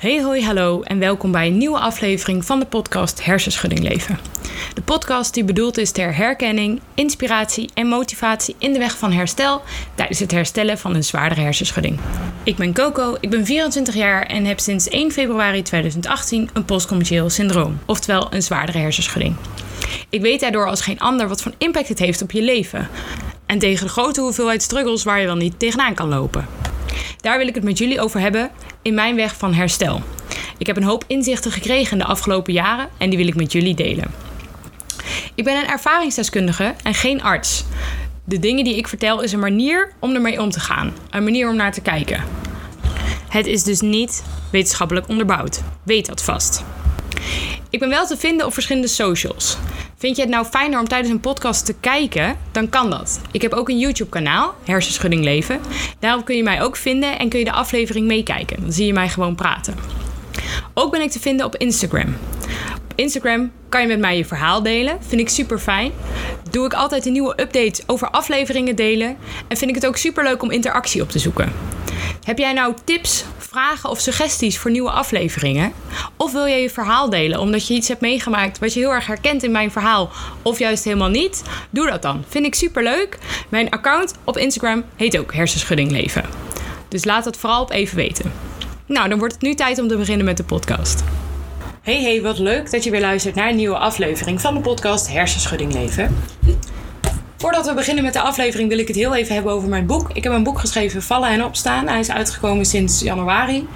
Hey hoi hallo en welkom bij een nieuwe aflevering van de podcast Hersenschudding Leven. De podcast die bedoeld is ter herkenning, inspiratie en motivatie in de weg van herstel tijdens het herstellen van een zwaardere hersenschudding. Ik ben Coco, ik ben 24 jaar en heb sinds 1 februari 2018 een postcommercieel syndroom, oftewel een zwaardere hersenschudding. Ik weet daardoor als geen ander wat voor impact het heeft op je leven. En tegen de grote hoeveelheid struggles waar je wel niet tegenaan kan lopen. Daar wil ik het met jullie over hebben in mijn weg van herstel. Ik heb een hoop inzichten gekregen de afgelopen jaren en die wil ik met jullie delen. Ik ben een ervaringsdeskundige en geen arts. De dingen die ik vertel is een manier om ermee om te gaan, een manier om naar te kijken. Het is dus niet wetenschappelijk onderbouwd. Weet dat vast. Ik ben wel te vinden op verschillende socials. Vind je het nou fijner om tijdens een podcast te kijken? Dan kan dat. Ik heb ook een YouTube-kanaal, Hersenschudding Leven. Daarop kun je mij ook vinden en kun je de aflevering meekijken. Dan zie je mij gewoon praten. Ook ben ik te vinden op Instagram. Instagram kan je met mij je verhaal delen. Vind ik super fijn. Doe ik altijd een nieuwe update over afleveringen delen. En vind ik het ook super leuk om interactie op te zoeken. Heb jij nou tips, vragen of suggesties voor nieuwe afleveringen? Of wil jij je verhaal delen omdat je iets hebt meegemaakt wat je heel erg herkent in mijn verhaal of juist helemaal niet? Doe dat dan. Vind ik super leuk. Mijn account op Instagram heet ook Hersenschudding Leven. Dus laat dat vooral op even weten. Nou, dan wordt het nu tijd om te beginnen met de podcast. Hey, hey, wat leuk dat je weer luistert naar een nieuwe aflevering van de podcast Hersenschudding Leven. Voordat we beginnen met de aflevering wil ik het heel even hebben over mijn boek. Ik heb een boek geschreven, Vallen en Opstaan. Hij is uitgekomen sinds januari.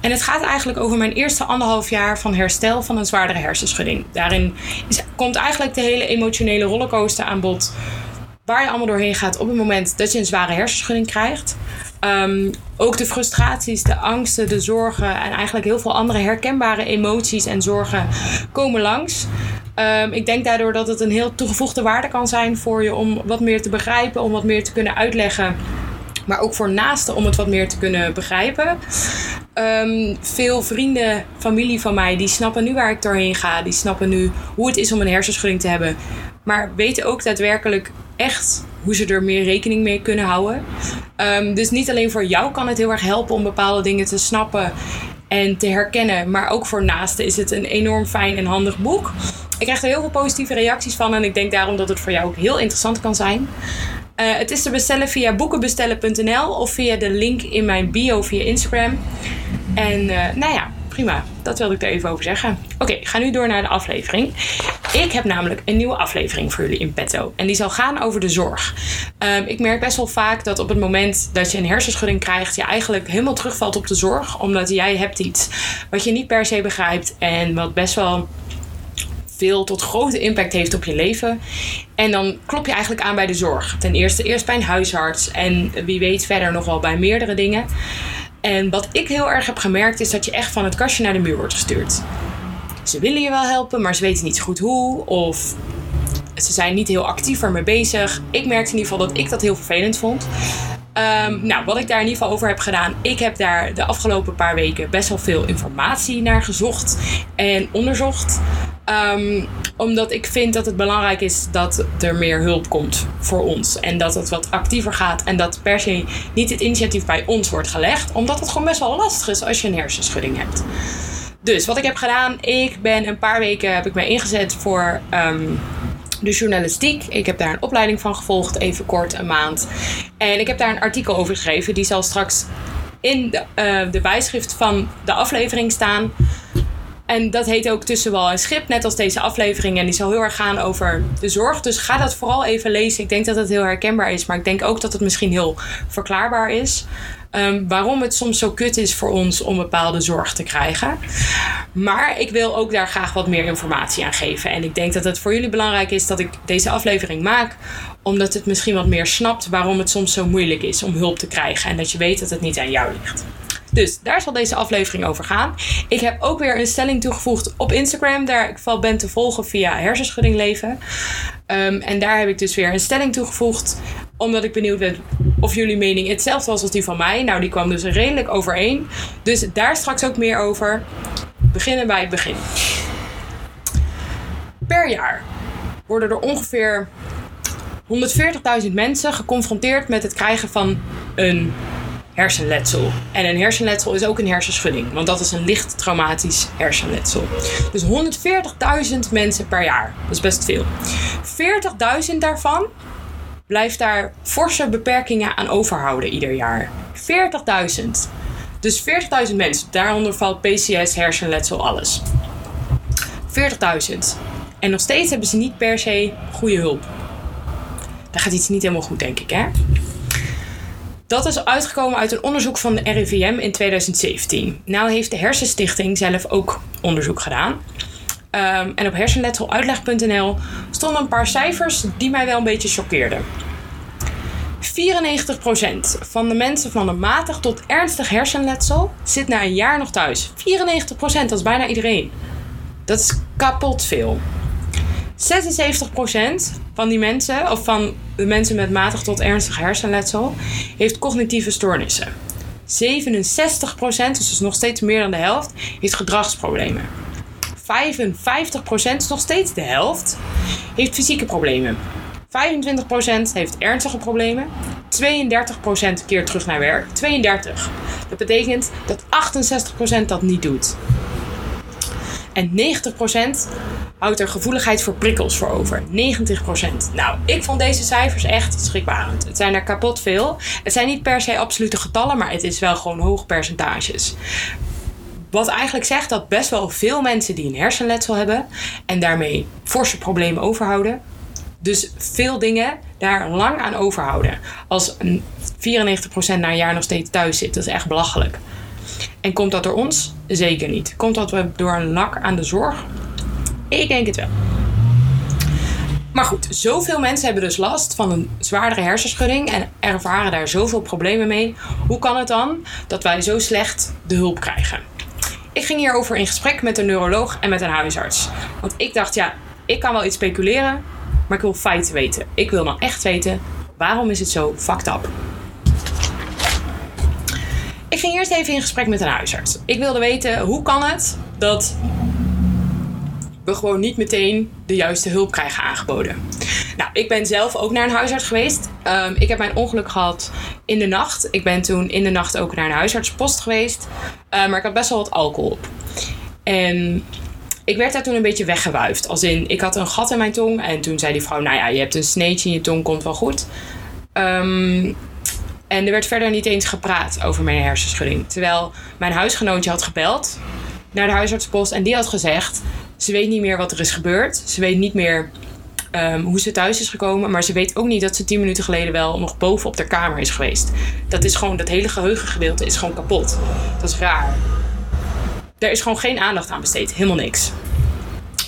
En het gaat eigenlijk over mijn eerste anderhalf jaar van herstel van een zwaardere hersenschudding. Daarin komt eigenlijk de hele emotionele rollercoaster aan bod. Waar je allemaal doorheen gaat op het moment dat je een zware hersenschudding krijgt. Um, ook de frustraties, de angsten, de zorgen en eigenlijk heel veel andere herkenbare emoties en zorgen komen langs. Um, ik denk daardoor dat het een heel toegevoegde waarde kan zijn voor je om wat meer te begrijpen, om wat meer te kunnen uitleggen. Maar ook voor naasten om het wat meer te kunnen begrijpen. Um, veel vrienden, familie van mij, die snappen nu waar ik doorheen ga. Die snappen nu hoe het is om een hersenschudding te hebben. Maar weten ook daadwerkelijk echt hoe ze er meer rekening mee kunnen houden. Um, dus niet alleen voor jou kan het heel erg helpen om bepaalde dingen te snappen en te herkennen. Maar ook voor naasten is het een enorm fijn en handig boek. Ik krijg er heel veel positieve reacties van en ik denk daarom dat het voor jou ook heel interessant kan zijn. Uh, het is te bestellen via boekenbestellen.nl of via de link in mijn bio via Instagram. En uh, nou ja, prima. Dat wilde ik er even over zeggen. Oké, ga nu door naar de aflevering. Ik heb namelijk een nieuwe aflevering voor jullie in petto. En die zal gaan over de zorg. Um, ik merk best wel vaak dat op het moment dat je een hersenschudding krijgt, je eigenlijk helemaal terugvalt op de zorg. Omdat jij hebt iets wat je niet per se begrijpt en wat best wel veel tot grote impact heeft op je leven. En dan klop je eigenlijk aan bij de zorg. Ten eerste eerst bij een huisarts en wie weet verder nog wel bij meerdere dingen. En wat ik heel erg heb gemerkt is dat je echt van het kastje naar de muur wordt gestuurd. Ze willen je wel helpen, maar ze weten niet zo goed hoe. Of ze zijn niet heel actief ermee bezig. Ik merkte in ieder geval dat ik dat heel vervelend vond. Um, nou, wat ik daar in ieder geval over heb gedaan. Ik heb daar de afgelopen paar weken best wel veel informatie naar gezocht en onderzocht. Um, omdat ik vind dat het belangrijk is dat er meer hulp komt voor ons. En dat het wat actiever gaat. En dat per se niet het initiatief bij ons wordt gelegd. Omdat het gewoon best wel lastig is als je een hersenschudding hebt. Dus wat ik heb gedaan, ik ben een paar weken heb ik me ingezet voor um, de journalistiek. Ik heb daar een opleiding van gevolgd, even kort, een maand. En ik heb daar een artikel over geschreven. Die zal straks in de, uh, de bijschrift van de aflevering staan. En dat heet ook Tussen wal en schip, net als deze aflevering. En die zal heel erg gaan over de zorg. Dus ga dat vooral even lezen. Ik denk dat het heel herkenbaar is, maar ik denk ook dat het misschien heel verklaarbaar is. Um, waarom het soms zo kut is voor ons om bepaalde zorg te krijgen. Maar ik wil ook daar graag wat meer informatie aan geven. En ik denk dat het voor jullie belangrijk is dat ik deze aflevering maak. Omdat het misschien wat meer snapt waarom het soms zo moeilijk is om hulp te krijgen. En dat je weet dat het niet aan jou ligt. Dus daar zal deze aflevering over gaan. Ik heb ook weer een stelling toegevoegd op Instagram. Daar ik val ben te volgen via Hersenschudding Leven. Um, en daar heb ik dus weer een stelling toegevoegd. Omdat ik benieuwd ben of jullie mening hetzelfde was als die van mij. Nou, die kwam dus redelijk overeen. Dus daar straks ook meer over. Beginnen bij het begin. Per jaar worden er ongeveer 140.000 mensen geconfronteerd met het krijgen van een hersenletsel. En een hersenletsel is ook een hersenschudding, want dat is een licht traumatisch hersenletsel. Dus 140.000 mensen per jaar, dat is best veel. 40.000 daarvan blijft daar forse beperkingen aan overhouden ieder jaar. 40.000. Dus 40.000 mensen, daaronder valt PCS, hersenletsel, alles. 40.000. En nog steeds hebben ze niet per se goede hulp. Daar gaat iets niet helemaal goed, denk ik, hè? Dat is uitgekomen uit een onderzoek van de RIVM in 2017. Nou heeft de Hersenstichting zelf ook onderzoek gedaan. Um, en op hersenletseluitleg.nl stonden een paar cijfers die mij wel een beetje choqueerden. 94% van de mensen van een matig tot ernstig hersenletsel zit na een jaar nog thuis. 94%, dat is bijna iedereen. Dat is kapot veel. 76% van die mensen, of van de mensen met matig tot ernstig hersenletsel, heeft cognitieve stoornissen. 67%, dus nog steeds meer dan de helft, heeft gedragsproblemen. 55%, is nog steeds de helft, heeft fysieke problemen. 25% heeft ernstige problemen. 32% keert terug naar werk. 32. Dat betekent dat 68% dat niet doet. En 90% houdt er gevoeligheid voor prikkels voor over. 90%. Nou, ik vond deze cijfers echt schrikbarend. Het zijn er kapot veel. Het zijn niet per se absolute getallen, maar het is wel gewoon hoog percentages. Wat eigenlijk zegt dat best wel veel mensen die een hersenletsel hebben en daarmee forse problemen overhouden, dus veel dingen daar lang aan overhouden. Als een 94% na een jaar nog steeds thuis zit, dat is echt belachelijk. En komt dat door ons? Zeker niet. Komt dat door een lak aan de zorg? Ik denk het wel. Maar goed, zoveel mensen hebben dus last van een zwaardere hersenschudding en ervaren daar zoveel problemen mee. Hoe kan het dan dat wij zo slecht de hulp krijgen? Ik ging hierover in gesprek met een neuroloog en met een huisarts. Want ik dacht, ja, ik kan wel iets speculeren, maar ik wil feiten weten. Ik wil nou echt weten, waarom is het zo fucked up? Ik ging eerst even in gesprek met een huisarts. Ik wilde weten, hoe kan het dat we gewoon niet meteen de juiste hulp krijgen aangeboden. Nou, ik ben zelf ook naar een huisarts geweest. Um, ik heb mijn ongeluk gehad in de nacht. Ik ben toen in de nacht ook naar een huisartspost geweest. Uh, maar ik had best wel wat alcohol op. En ik werd daar toen een beetje weggewuifd. Als in, ik had een gat in mijn tong. En toen zei die vrouw, nou ja, je hebt een sneetje in je tong, komt wel goed. Um, en er werd verder niet eens gepraat over mijn hersenschudding. Terwijl mijn huisgenootje had gebeld naar de huisartspost. En die had gezegd, ze weet niet meer wat er is gebeurd. Ze weet niet meer um, hoe ze thuis is gekomen. Maar ze weet ook niet dat ze tien minuten geleden wel nog boven op de kamer is geweest. Dat is gewoon, dat hele geheugengedeelte is gewoon kapot. Dat is raar. Er is gewoon geen aandacht aan besteed. Helemaal niks.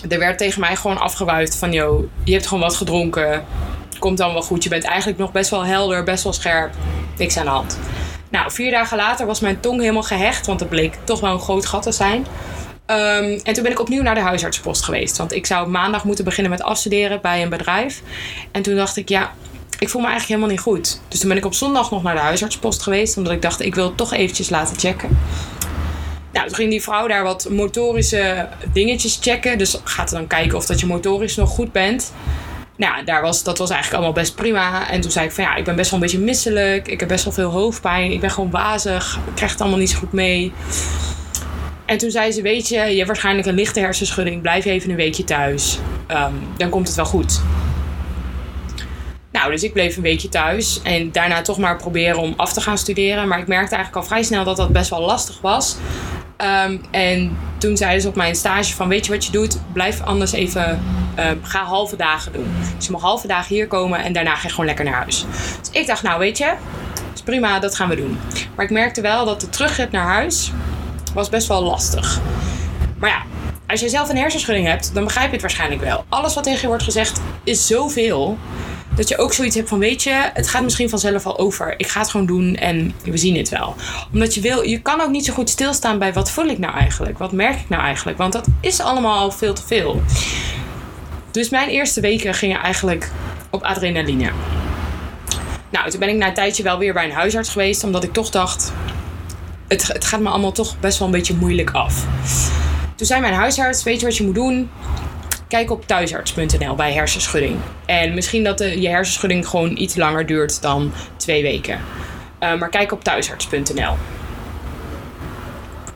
Er werd tegen mij gewoon afgewuifd van, joh, je hebt gewoon wat gedronken. Komt dan wel goed. Je bent eigenlijk nog best wel helder, best wel scherp. Niks aan de hand. Nou, vier dagen later was mijn tong helemaal gehecht, want het bleek toch wel een groot gat te zijn. Um, en toen ben ik opnieuw naar de huisartspost geweest. Want ik zou maandag moeten beginnen met afstuderen bij een bedrijf. En toen dacht ik, ja, ik voel me eigenlijk helemaal niet goed. Dus toen ben ik op zondag nog naar de huisartspost geweest. Omdat ik dacht, ik wil het toch eventjes laten checken. Nou, toen ging die vrouw daar wat motorische dingetjes checken. Dus gaat er dan kijken of dat je motorisch nog goed bent. Nou, daar was, dat was eigenlijk allemaal best prima. En toen zei ik van ja, ik ben best wel een beetje misselijk. Ik heb best wel veel hoofdpijn. Ik ben gewoon wazig. Ik krijg het allemaal niet zo goed mee. En toen zei ze, weet je, je hebt waarschijnlijk een lichte hersenschudding. Blijf even een weekje thuis. Um, dan komt het wel goed. Nou, dus ik bleef een weekje thuis. En daarna toch maar proberen om af te gaan studeren. Maar ik merkte eigenlijk al vrij snel dat dat best wel lastig was. Um, en toen zeiden ze op mijn stage van, weet je wat je doet? Blijf anders even, um, ga halve dagen doen. Dus je mag halve dagen hier komen en daarna ga je gewoon lekker naar huis. Dus ik dacht, nou weet je, is prima, dat gaan we doen. Maar ik merkte wel dat de terugrit naar huis was best wel lastig. Maar ja, als je zelf een hersenschudding hebt, dan begrijp je het waarschijnlijk wel. Alles wat tegen je wordt gezegd is zoveel. Dat je ook zoiets hebt van, weet je, het gaat misschien vanzelf al over. Ik ga het gewoon doen en we zien het wel. Omdat je wil, je kan ook niet zo goed stilstaan bij wat voel ik nou eigenlijk? Wat merk ik nou eigenlijk? Want dat is allemaal al veel te veel. Dus mijn eerste weken gingen eigenlijk op adrenaline. Nou, toen ben ik na een tijdje wel weer bij een huisarts geweest, omdat ik toch dacht: het, het gaat me allemaal toch best wel een beetje moeilijk af. Toen zei mijn huisarts: Weet je wat je moet doen? Kijk op thuisarts.nl bij hersenschudding. En misschien dat je hersenschudding gewoon iets langer duurt dan twee weken. Uh, maar kijk op thuisarts.nl.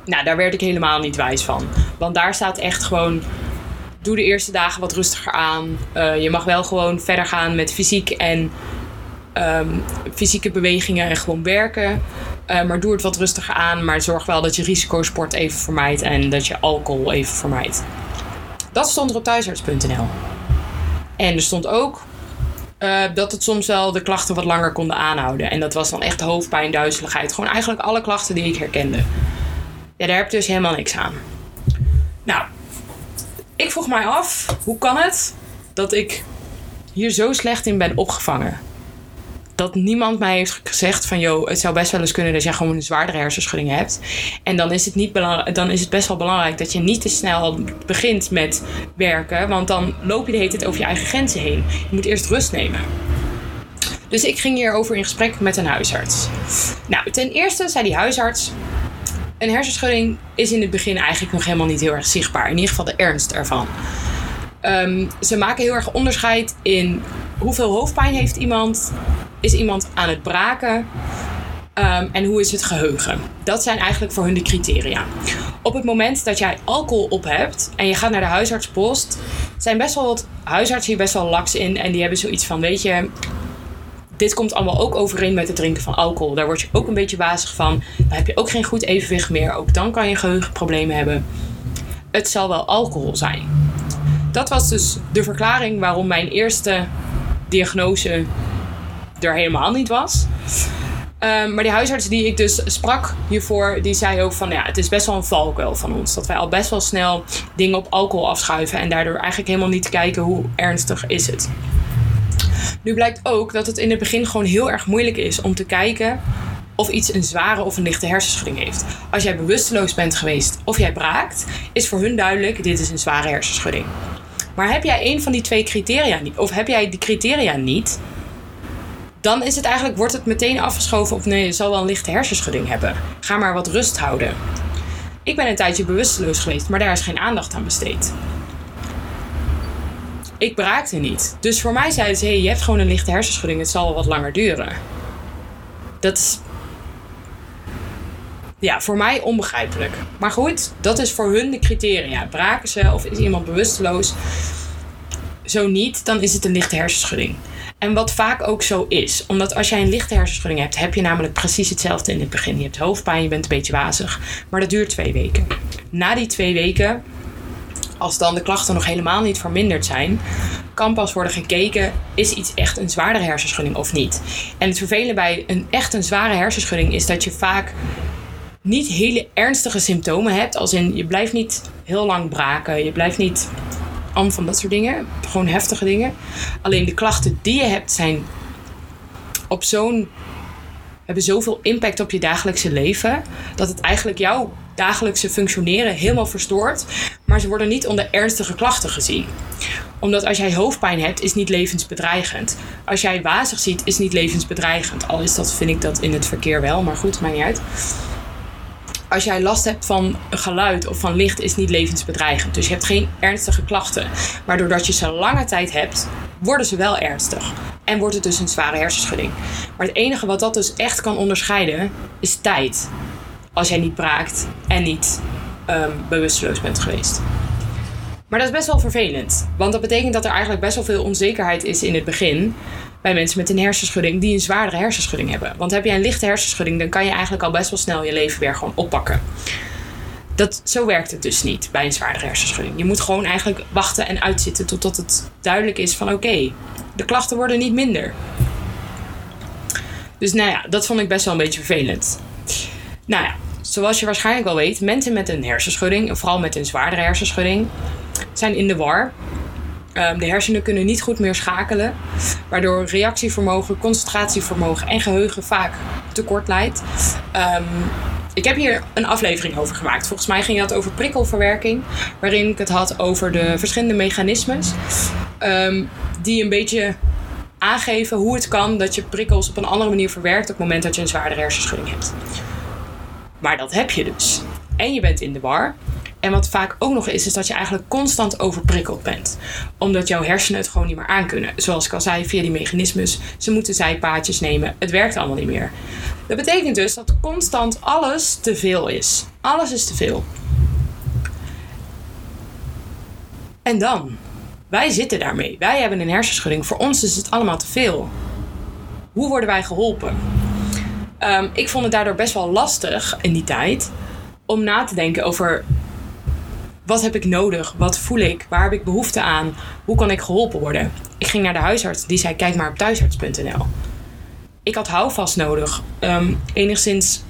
Nou, daar werd ik helemaal niet wijs van. Want daar staat echt gewoon. Doe de eerste dagen wat rustiger aan. Uh, je mag wel gewoon verder gaan met fysiek en um, fysieke bewegingen en gewoon werken. Uh, maar doe het wat rustiger aan. Maar zorg wel dat je risicosport even vermijdt en dat je alcohol even vermijdt. Dat stond er op thuisarts.nl. En er stond ook uh, dat het soms wel de klachten wat langer konden aanhouden. En dat was dan echt hoofdpijn, duizeligheid. Gewoon eigenlijk alle klachten die ik herkende. Ja, daar heb ik dus helemaal niks aan. Nou, ik vroeg mij af, hoe kan het dat ik hier zo slecht in ben opgevangen? Dat niemand mij heeft gezegd van... joh, het zou best wel eens kunnen dat jij gewoon een zwaardere hersenschudding hebt. En dan is, het niet dan is het best wel belangrijk dat je niet te snel begint met werken. Want dan loop je de hele tijd over je eigen grenzen heen. Je moet eerst rust nemen. Dus ik ging hierover in gesprek met een huisarts. Nou, ten eerste zei die huisarts... Een hersenschudding is in het begin eigenlijk nog helemaal niet heel erg zichtbaar. In ieder geval de ernst ervan. Um, ze maken heel erg onderscheid in hoeveel hoofdpijn heeft iemand, is iemand aan het braken um, en hoe is het geheugen. Dat zijn eigenlijk voor hun de criteria. Op het moment dat jij alcohol op hebt en je gaat naar de huisartspost, zijn best wel wat huisartsen hier best wel laks in en die hebben zoiets van: weet je, dit komt allemaal ook overeen met het drinken van alcohol. Daar word je ook een beetje wazig van. Dan heb je ook geen goed evenwicht meer. Ook dan kan je geheugenproblemen hebben. Het zal wel alcohol zijn. Dat was dus de verklaring waarom mijn eerste diagnose er helemaal niet was. Um, maar die huisarts die ik dus sprak hiervoor, die zei ook van ja, het is best wel een valkuil van ons. Dat wij al best wel snel dingen op alcohol afschuiven en daardoor eigenlijk helemaal niet kijken hoe ernstig is het. Nu blijkt ook dat het in het begin gewoon heel erg moeilijk is om te kijken of iets een zware of een lichte hersenschudding heeft. Als jij bewusteloos bent geweest of jij braakt, is voor hun duidelijk: dit is een zware hersenschudding. Maar heb jij een van die twee criteria niet, of heb jij die criteria niet, dan is het eigenlijk, wordt het meteen afgeschoven op nee, je zal wel een lichte hersenschudding hebben. Ga maar wat rust houden. Ik ben een tijdje bewusteloos geweest, maar daar is geen aandacht aan besteed. Ik braakte niet. Dus voor mij zeiden ze: hey, je hebt gewoon een lichte hersenschudding, het zal wel wat langer duren. Dat is ja, voor mij onbegrijpelijk. Maar goed, dat is voor hun de criteria. Braken ze of is iemand bewusteloos? Zo niet, dan is het een lichte hersenschudding. En wat vaak ook zo is, omdat als jij een lichte hersenschudding hebt, heb je namelijk precies hetzelfde in het begin. Je hebt hoofdpijn, je bent een beetje wazig, maar dat duurt twee weken. Na die twee weken, als dan de klachten nog helemaal niet verminderd zijn, kan pas worden gekeken: is iets echt een zwaardere hersenschudding of niet? En het vervelende bij een echt een zware hersenschudding is dat je vaak niet hele ernstige symptomen hebt. Als in je blijft niet heel lang braken. Je blijft niet am van dat soort dingen. Gewoon heftige dingen. Alleen de klachten die je hebt zijn op zo'n. hebben zoveel impact op je dagelijkse leven. Dat het eigenlijk jouw dagelijkse functioneren helemaal verstoort. Maar ze worden niet onder ernstige klachten gezien omdat als jij hoofdpijn hebt, is niet levensbedreigend. Als jij wazig ziet, is niet levensbedreigend. Al is dat, vind ik dat in het verkeer wel, maar goed, maakt niet uit als jij last hebt van geluid of van licht, is niet levensbedreigend. Dus je hebt geen ernstige klachten. Maar doordat je ze lange tijd hebt, worden ze wel ernstig. En wordt het dus een zware hersenschudding. Maar het enige wat dat dus echt kan onderscheiden, is tijd. Als jij niet braakt en niet um, bewusteloos bent geweest. Maar dat is best wel vervelend. Want dat betekent dat er eigenlijk best wel veel onzekerheid is in het begin bij mensen met een hersenschudding die een zwaardere hersenschudding hebben. Want heb jij een lichte hersenschudding, dan kan je eigenlijk al best wel snel je leven weer gewoon oppakken. Dat, zo werkt het dus niet bij een zwaardere hersenschudding. Je moet gewoon eigenlijk wachten en uitzitten totdat het duidelijk is van oké, de klachten worden niet minder. Dus nou ja, dat vond ik best wel een beetje vervelend. Nou ja, zoals je waarschijnlijk wel weet, mensen met een hersenschudding, vooral met een zwaardere hersenschudding, zijn in de war Um, de hersenen kunnen niet goed meer schakelen, waardoor reactievermogen, concentratievermogen en geheugen vaak tekort leidt. Um, ik heb hier een aflevering over gemaakt. Volgens mij ging het over prikkelverwerking, waarin ik het had over de verschillende mechanismes um, die een beetje aangeven hoe het kan dat je prikkels op een andere manier verwerkt op het moment dat je een zwaardere hersenschudding hebt. Maar dat heb je dus. En je bent in de war. En wat vaak ook nog is, is dat je eigenlijk constant overprikkeld bent. Omdat jouw hersenen het gewoon niet meer aankunnen. Zoals ik al zei, via die mechanismes. Ze moeten zijpaadjes nemen. Het werkt allemaal niet meer. Dat betekent dus dat constant alles te veel is. Alles is te veel. En dan? Wij zitten daarmee. Wij hebben een hersenschudding. Voor ons is het allemaal te veel. Hoe worden wij geholpen? Um, ik vond het daardoor best wel lastig in die tijd om na te denken over wat heb ik nodig? Wat voel ik? Waar heb ik behoefte aan? Hoe kan ik geholpen worden? Ik ging naar de huisarts. Die zei: kijk maar op thuisarts.nl. Ik had houvast nodig. Um, enigszins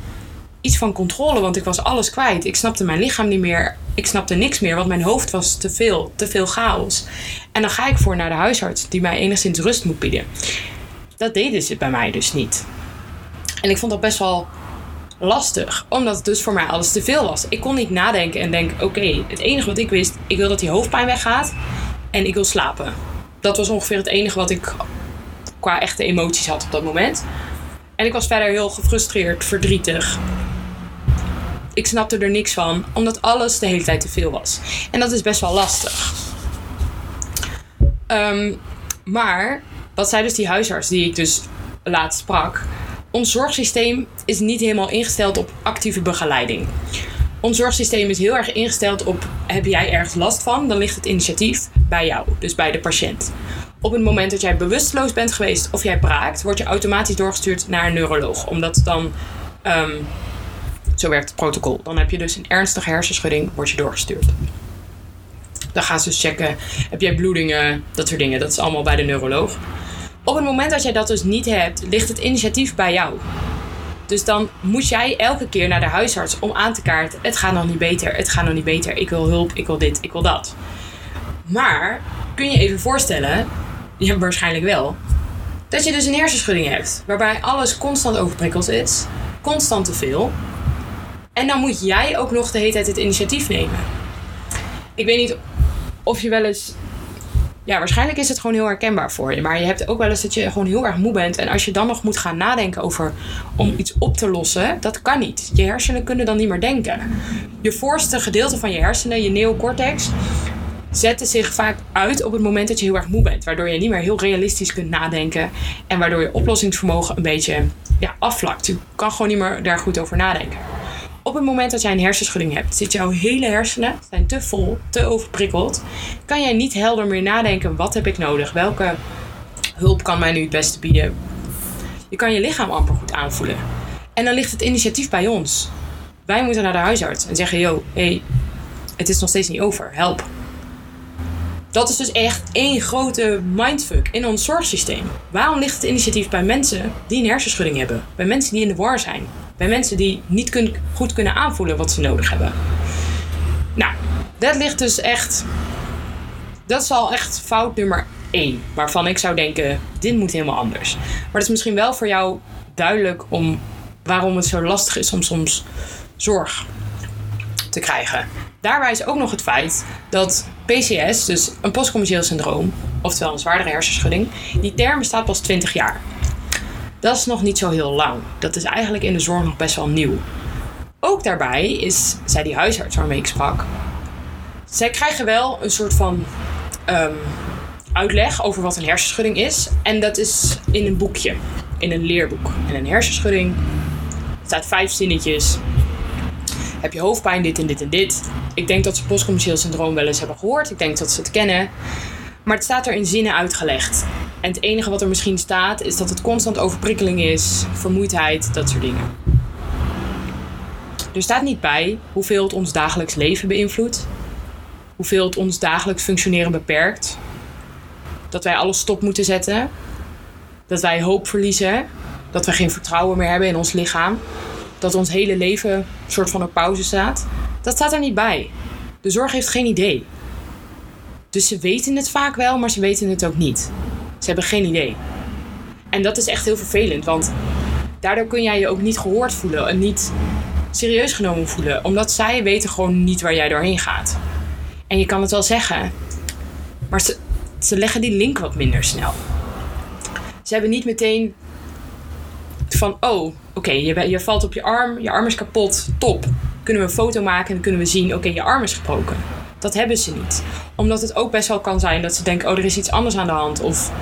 iets van controle, want ik was alles kwijt. Ik snapte mijn lichaam niet meer. Ik snapte niks meer, want mijn hoofd was te veel, te veel chaos. En dan ga ik voor naar de huisarts, die mij enigszins rust moet bieden. Dat deden ze bij mij dus niet. En ik vond dat best wel lastig, omdat het dus voor mij alles te veel was. Ik kon niet nadenken en denken: oké, het enige wat ik wist, ik wil dat die hoofdpijn weggaat en ik wil slapen. Dat was ongeveer het enige wat ik qua echte emoties had op dat moment. En ik was verder heel gefrustreerd, verdrietig. Ik snapte er niks van, omdat alles de hele tijd te veel was. En dat is best wel lastig. Ehm, maar wat zei dus die huisarts die ik dus laatst sprak? Ons zorgsysteem is niet helemaal ingesteld op actieve begeleiding. Ons zorgsysteem is heel erg ingesteld op: heb jij ergens last van, dan ligt het initiatief bij jou, dus bij de patiënt. Op het moment dat jij bewusteloos bent geweest of jij braakt, word je automatisch doorgestuurd naar een neuroloog. Omdat dan, um, zo werkt het protocol. Dan heb je dus een ernstige hersenschudding, word je doorgestuurd. Dan gaan ze dus checken, heb jij bloedingen, dat soort dingen. Dat is allemaal bij de neuroloog. Op het moment dat jij dat dus niet hebt, ligt het initiatief bij jou. Dus dan moet jij elke keer naar de huisarts om aan te kaarten: het gaat nog niet beter, het gaat nog niet beter, ik wil hulp, ik wil dit, ik wil dat. Maar kun je even voorstellen, ja, waarschijnlijk wel, dat je dus een hersenschudding hebt, waarbij alles constant overprikkeld is, constant te veel. En dan moet jij ook nog de hele tijd het initiatief nemen. Ik weet niet of je wel eens ja, waarschijnlijk is het gewoon heel herkenbaar voor je. Maar je hebt ook wel eens dat je gewoon heel erg moe bent. En als je dan nog moet gaan nadenken over om iets op te lossen, dat kan niet. Je hersenen kunnen dan niet meer denken. Je voorste gedeelte van je hersenen, je neocortex, zetten zich vaak uit op het moment dat je heel erg moe bent. Waardoor je niet meer heel realistisch kunt nadenken. En waardoor je oplossingsvermogen een beetje ja, afvlakt. Je kan gewoon niet meer daar goed over nadenken. Op het moment dat jij een hersenschudding hebt, zit jouw hele hersenen zijn te vol, te overprikkeld. Kan jij niet helder meer nadenken: wat heb ik nodig? Welke hulp kan mij nu het beste bieden? Je kan je lichaam amper goed aanvoelen. En dan ligt het initiatief bij ons. Wij moeten naar de huisarts en zeggen: yo, hey, het is nog steeds niet over, help. Dat is dus echt één grote mindfuck in ons zorgsysteem. Waarom ligt het initiatief bij mensen die een hersenschudding hebben? Bij mensen die in de war zijn? Bij mensen die niet kun, goed kunnen aanvoelen wat ze nodig hebben. Nou, dat ligt dus echt. Dat is al echt fout nummer één. Waarvan ik zou denken: dit moet helemaal anders. Maar het is misschien wel voor jou duidelijk om waarom het zo lastig is om soms zorg te krijgen. Daarbij is ook nog het feit dat PCS, dus een postcommercieel syndroom, oftewel een zwaardere hersenschudding, die term bestaat pas 20 jaar. Dat is nog niet zo heel lang. Dat is eigenlijk in de zorg nog best wel nieuw. Ook daarbij is, zij die huisarts waarmee ik sprak, zij krijgen wel een soort van ehm, uitleg over wat een hersenschudding is. En dat is in een boekje, in een leerboek. En een hersenschudding staat vijf zinnetjes. Heb je hoofdpijn, dit en dit en dit. Ik denk dat ze postcommercieel syndroom wel eens hebben gehoord. Ik denk dat ze het kennen. Maar het staat er in zinnen uitgelegd. En het enige wat er misschien staat is dat het constant overprikkeling is, vermoeidheid, dat soort dingen. Er staat niet bij hoeveel het ons dagelijks leven beïnvloedt, hoeveel het ons dagelijks functioneren beperkt, dat wij alles stop moeten zetten, dat wij hoop verliezen, dat we geen vertrouwen meer hebben in ons lichaam, dat ons hele leven een soort van op pauze staat. Dat staat er niet bij. De zorg heeft geen idee. Dus ze weten het vaak wel, maar ze weten het ook niet. Ze hebben geen idee. En dat is echt heel vervelend, want daardoor kun jij je ook niet gehoord voelen en niet serieus genomen voelen, omdat zij weten gewoon niet waar jij doorheen gaat. En je kan het wel zeggen, maar ze, ze leggen die link wat minder snel. Ze hebben niet meteen van, oh, oké, je, je valt op je arm, je arm is kapot, top. kunnen we een foto maken en kunnen we zien, oké, je arm is gebroken. Dat hebben ze niet. Omdat het ook best wel kan zijn dat ze denken, oh, er is iets anders aan de hand. Of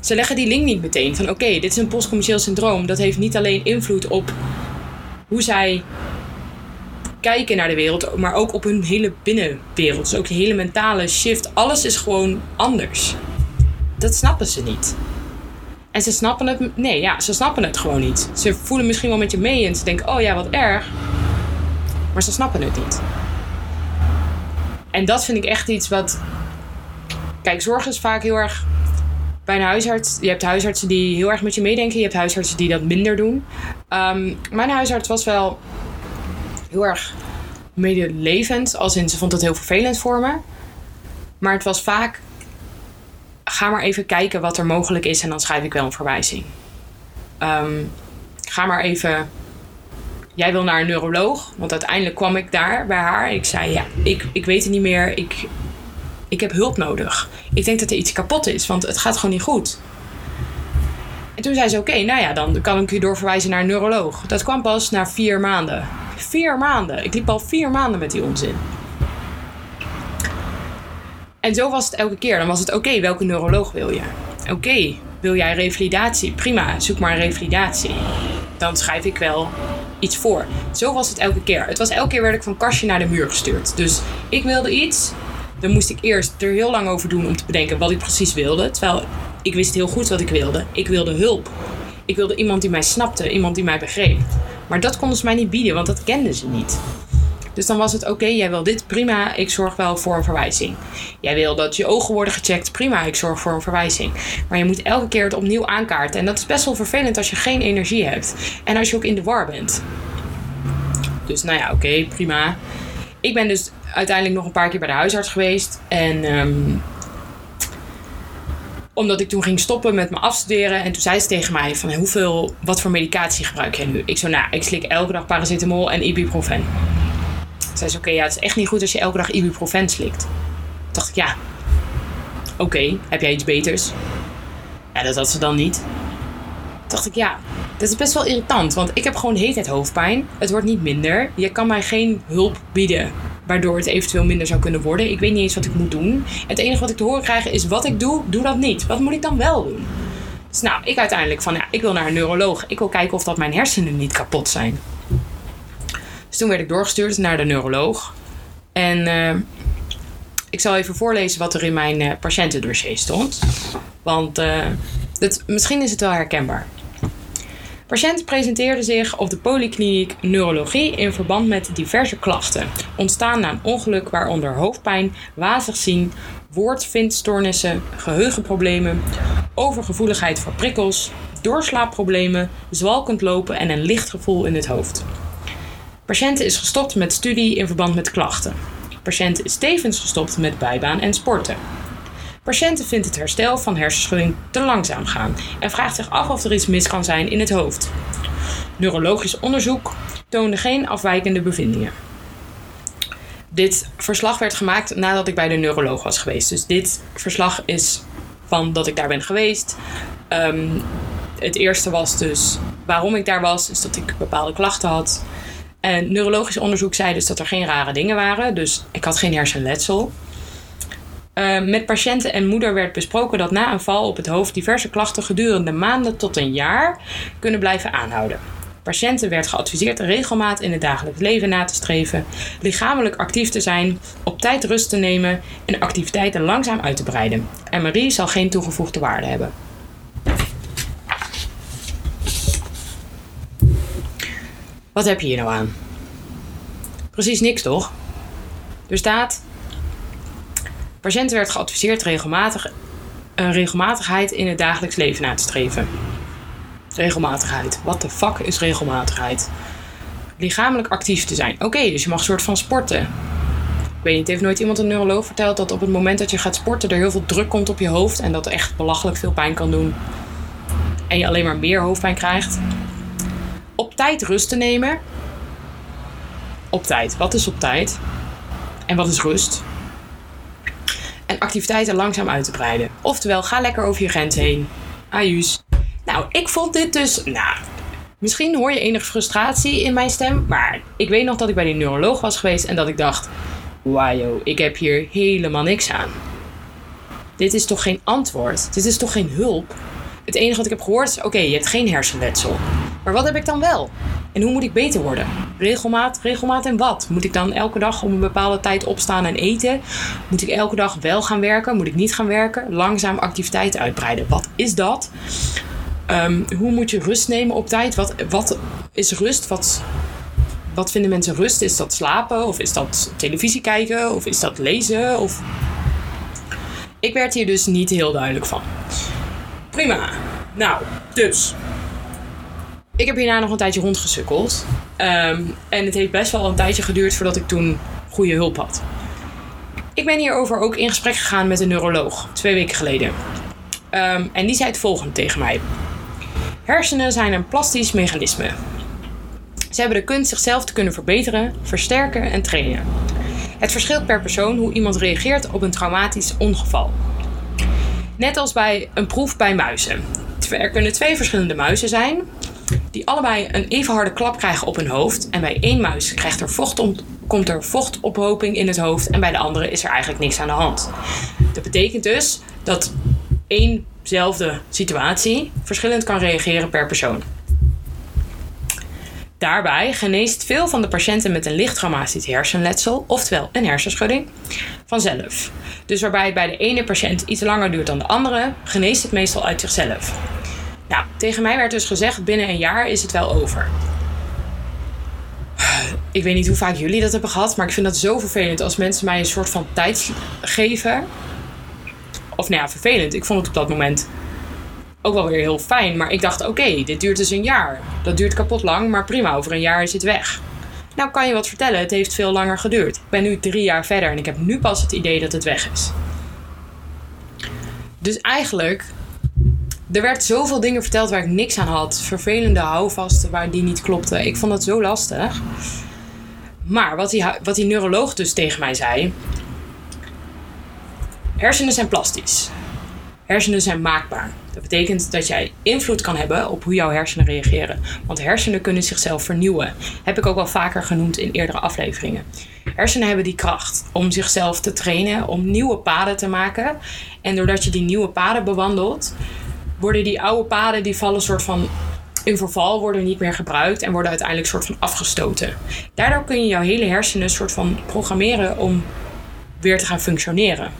ze leggen die link niet meteen van, oké, dit is een postcommercieel syndroom. Dat heeft niet alleen invloed op hoe zij kijken naar de wereld, maar ook op hun hele binnenwereld. Dus ook de hele mentale shift. Alles is gewoon anders. Dat snappen ze niet. En ze snappen het. Nee, ja, ze snappen het gewoon niet. Ze voelen misschien wel met je mee en ze denken: oh ja, wat erg. Maar ze snappen het niet. En dat vind ik echt iets wat. Kijk, zorg is vaak heel erg. Bij een huisarts. Je hebt huisartsen die heel erg met je meedenken. Je hebt huisartsen die dat minder doen. Um, mijn huisarts was wel heel erg medelevend. Als in, ze vond het heel vervelend voor me. Maar het was vaak... Ga maar even kijken wat er mogelijk is en dan schrijf ik wel een verwijzing. Um, ga maar even... Jij wil naar een neuroloog. Want uiteindelijk kwam ik daar bij haar. Ik zei, ja, ik, ik weet het niet meer. Ik, ik heb hulp nodig. Ik denk dat er iets kapot is, want het gaat gewoon niet goed. En toen zei ze: Oké, nou ja, dan kan ik u doorverwijzen naar een neuroloog. Dat kwam pas na vier maanden. Vier maanden. Ik liep al vier maanden met die onzin. En zo was het elke keer. Dan was het oké, welke neuroloog wil je? Oké, wil jij revalidatie? Prima, zoek maar een revalidatie. Dan schrijf ik wel iets voor. Zo was het elke keer. Het was elke keer werd ik van kastje naar de muur gestuurd. Dus ik wilde iets. Dan moest ik eerst er heel lang over doen om te bedenken wat ik precies wilde. Terwijl ik wist heel goed wat ik wilde. Ik wilde hulp. Ik wilde iemand die mij snapte, iemand die mij begreep. Maar dat konden ze mij niet bieden, want dat kenden ze niet. Dus dan was het oké, jij wil dit, prima, ik zorg wel voor een verwijzing. Jij wil dat je ogen worden gecheckt, prima, ik zorg voor een verwijzing. Maar je moet elke keer het opnieuw aankaarten. En dat is best wel vervelend als je geen energie hebt. En als je ook in de war bent. Dus nou ja, oké, prima. Ik ben dus uiteindelijk nog een paar keer bij de huisarts geweest. En um, omdat ik toen ging stoppen met me afstuderen. En toen zei ze tegen mij van hoeveel, wat voor medicatie gebruik jij nu? Ik zo, nou, ik slik elke dag paracetamol en ibuprofen. Zei ze, oké, ja, het is echt niet goed als je elke dag ibuprofen slikt. Toen dacht ik, ja, oké, heb jij iets beters? Ja, dat had ze dan niet. Toen dacht ik, ja, dat is best wel irritant. Want ik heb gewoon de hoofdpijn. Het wordt niet minder. Je kan mij geen hulp bieden waardoor het eventueel minder zou kunnen worden. Ik weet niet eens wat ik moet doen. Het enige wat ik te horen krijg is: wat ik doe, doe dat niet. Wat moet ik dan wel doen? Dus nou, ik uiteindelijk van ja, ik wil naar een neuroloog. Ik wil kijken of dat mijn hersenen niet kapot zijn. Dus toen werd ik doorgestuurd naar de neuroloog. En uh, ik zal even voorlezen wat er in mijn uh, patiëntendossier stond. Want uh, het, misschien is het wel herkenbaar. Patiënt presenteerde zich op de polykliniek neurologie in verband met diverse klachten, ontstaan na een ongeluk waaronder hoofdpijn, wazig zien, woordvindstoornissen, geheugenproblemen, overgevoeligheid voor prikkels, doorslaapproblemen, zwalkend lopen en een licht gevoel in het hoofd. Patiënt is gestopt met studie in verband met klachten. Patiënt is tevens gestopt met bijbaan en sporten. Patiënten vindt het herstel van hersenschudding te langzaam gaan en vraagt zich af of er iets mis kan zijn in het hoofd. Neurologisch onderzoek toonde geen afwijkende bevindingen. Dit verslag werd gemaakt nadat ik bij de neuroloog was geweest. Dus dit verslag is van dat ik daar ben geweest. Um, het eerste was dus waarom ik daar was, is dat ik bepaalde klachten had. Neurologisch onderzoek zei dus dat er geen rare dingen waren. Dus ik had geen hersenletsel. Uh, met patiënten en moeder werd besproken dat na een val op het hoofd diverse klachten gedurende maanden tot een jaar kunnen blijven aanhouden. Patiënten werd geadviseerd regelmaat in het dagelijks leven na te streven, lichamelijk actief te zijn, op tijd rust te nemen en activiteiten langzaam uit te breiden. MRI zal geen toegevoegde waarde hebben. Wat heb je hier nou aan? Precies niks, toch? Er staat Patiënten werd geadviseerd regelmatig, uh, regelmatigheid in het dagelijks leven na te streven. Regelmatigheid. Wat de fuck is regelmatigheid? Lichamelijk actief te zijn. Oké, dus je mag een soort van sporten. Ik weet niet, heeft nooit iemand een neuroloog verteld dat op het moment dat je gaat sporten er heel veel druk komt op je hoofd en dat echt belachelijk veel pijn kan doen. En je alleen maar meer hoofdpijn krijgt. Op tijd rust te nemen. Op tijd. Wat is op tijd? En wat is rust? en activiteiten langzaam uit te breiden. Oftewel, ga lekker over je grens heen. Ajuus. Nou, ik vond dit dus. Nou, Misschien hoor je enige frustratie in mijn stem, maar ik weet nog dat ik bij die neuroloog was geweest en dat ik dacht: wauw, ik heb hier helemaal niks aan. Dit is toch geen antwoord? Dit is toch geen hulp? Het enige wat ik heb gehoord is: oké, je hebt geen hersenletsel. Maar wat heb ik dan wel? En hoe moet ik beter worden? Regelmaat, regelmaat en wat? Moet ik dan elke dag om een bepaalde tijd opstaan en eten? Moet ik elke dag wel gaan werken? Moet ik niet gaan werken? Langzaam activiteiten uitbreiden. Wat is dat? Ehm, hoe moet je rust nemen op tijd? Wat, wat is rust? Wat, wat vinden mensen rust? Is dat slapen? Of is dat televisie kijken? Of is dat lezen? Of... Ik werd hier dus niet heel duidelijk van. Prima. Nou, dus. Ik heb hierna nog een tijdje rondgesukkeld. Ehm, en het heeft best wel een tijdje geduurd voordat ik toen goede hulp had. Ik ben hierover ook in gesprek gegaan met een neuroloog, twee weken geleden. Ehm, en die zei het volgende tegen mij. Hersenen zijn een plastisch mechanisme. Ze hebben de kunst zichzelf te kunnen verbeteren, versterken en trainen. Het verschilt per persoon hoe iemand reageert op een traumatisch ongeval. Net als bij een proef bij muizen. Er kunnen twee verschillende muizen zijn, die allebei een even harde klap krijgen op hun hoofd. En bij één muis krijgt er vocht om, komt er vochtophoping in het hoofd en bij de andere is er eigenlijk niks aan de hand. Dat betekent dus dat éénzelfde situatie verschillend kan reageren per persoon. Daarbij geneest veel van de patiënten met een licht traumatisch hersenletsel, oftewel een hersenschudding, vanzelf. Dus waarbij het bij de ene patiënt iets langer duurt dan de andere, geneest het meestal uit zichzelf. Nou, tegen mij werd dus gezegd: binnen een jaar is het wel over. Ik weet niet hoe vaak jullie dat hebben gehad, maar ik vind dat zo vervelend als mensen mij een soort van tijd geven. Of nou ja, vervelend. Ik vond het op dat moment ook wel weer heel fijn. Maar ik dacht: oké, dit duurt dus een jaar. Dat duurt kapot lang, maar prima, over een jaar is het weg. Nou, kan je wat vertellen, het heeft veel langer geduurd. Ik ben nu drie jaar verder en ik heb nu pas het idee dat het weg is. Dus eigenlijk er werd zoveel dingen verteld waar ik niks aan had. Vervelende houvasten waar die niet klopten. Ik vond dat zo lastig. Maar wat die, wat die neuroloog dus tegen mij zei. Hersenen zijn plastisch. Hersenen zijn maakbaar. Dat betekent dat jij invloed kan hebben op hoe jouw hersenen reageren. Want hersenen kunnen zichzelf vernieuwen. Heb ik ook wel vaker genoemd in eerdere afleveringen. Hersenen hebben die kracht om zichzelf te trainen, om nieuwe paden te maken. En doordat je die nieuwe paden bewandelt, worden die oude paden die vallen soort van in verval, worden niet meer gebruikt en worden uiteindelijk soort van afgestoten. Daardoor kun je jouw hele hersenen soort van programmeren om weer te gaan functioneren.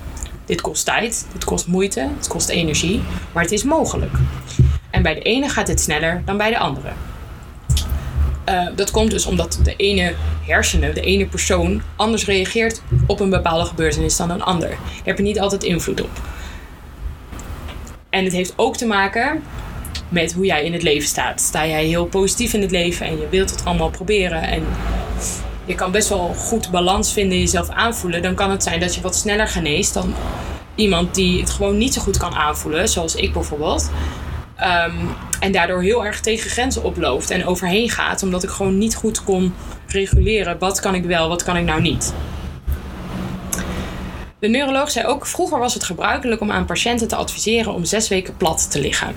Dit kost tijd, dit kost moeite, het kost energie, maar het is mogelijk. En bij de ene gaat het sneller dan bij de andere. Uh, dat komt dus omdat de ene hersenen, de ene persoon, anders reageert op een bepaalde gebeurtenis dan een ander. Daar heb je niet altijd invloed op. En het heeft ook te maken met hoe jij in het leven staat. Sta jij heel positief in het leven en je wilt het allemaal proberen en je kan best wel goed balans vinden, jezelf aanvoelen, dan kan het zijn dat je wat sneller geneest dan iemand die het gewoon niet zo goed kan aanvoelen, zoals ik bijvoorbeeld. Um, en daardoor heel erg tegen grenzen oploopt en overheen gaat, omdat ik gewoon niet goed kon reguleren wat kan ik wel, wat kan ik nou niet. De neuroloog zei ook: vroeger was het gebruikelijk om aan patiënten te adviseren om zes weken plat te liggen.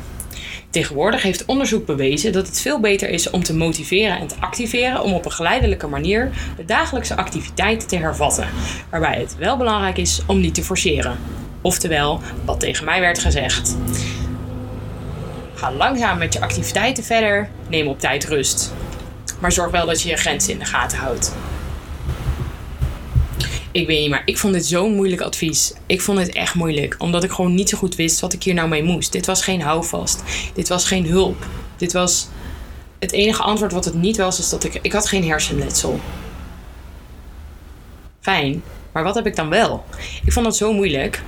Tegenwoordig heeft onderzoek bewezen dat het veel beter is om te motiveren en te activeren om op een geleidelijke manier de dagelijkse activiteiten te hervatten, waarbij het wel belangrijk is om niet te forceren. Oftewel, wat tegen mij werd gezegd. Ga langzaam met je activiteiten verder, neem op tijd rust. Maar zorg wel dat je je grenzen in de gaten houdt. Ik weet niet, maar ik vond dit zo'n moeilijk advies. Ik vond het echt moeilijk, omdat ik gewoon niet zo goed wist wat ik hier nou mee moest. Dit was geen houvast. Dit was geen hulp. Dit was het enige antwoord wat het niet was, is dat ik. Ik had geen hersenletsel. Fijn, maar wat heb ik dan wel? Ik vond dat zo moeilijk.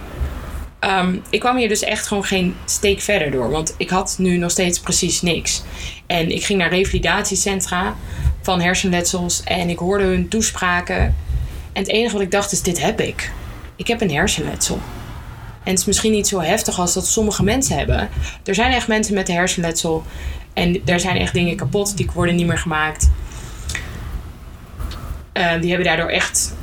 Um, ik kwam hier dus echt gewoon geen steek verder door. Want ik had nu nog steeds precies niks. En ik ging naar revalidatiecentra van hersenletsels. En ik hoorde hun toespraken. En het enige wat ik dacht is, dit heb ik. Ik heb een hersenletsel. En het is misschien niet zo heftig als dat sommige mensen hebben. Er zijn echt mensen met een hersenletsel. En er zijn echt dingen kapot, die worden niet meer gemaakt. Uh, die hebben daardoor echt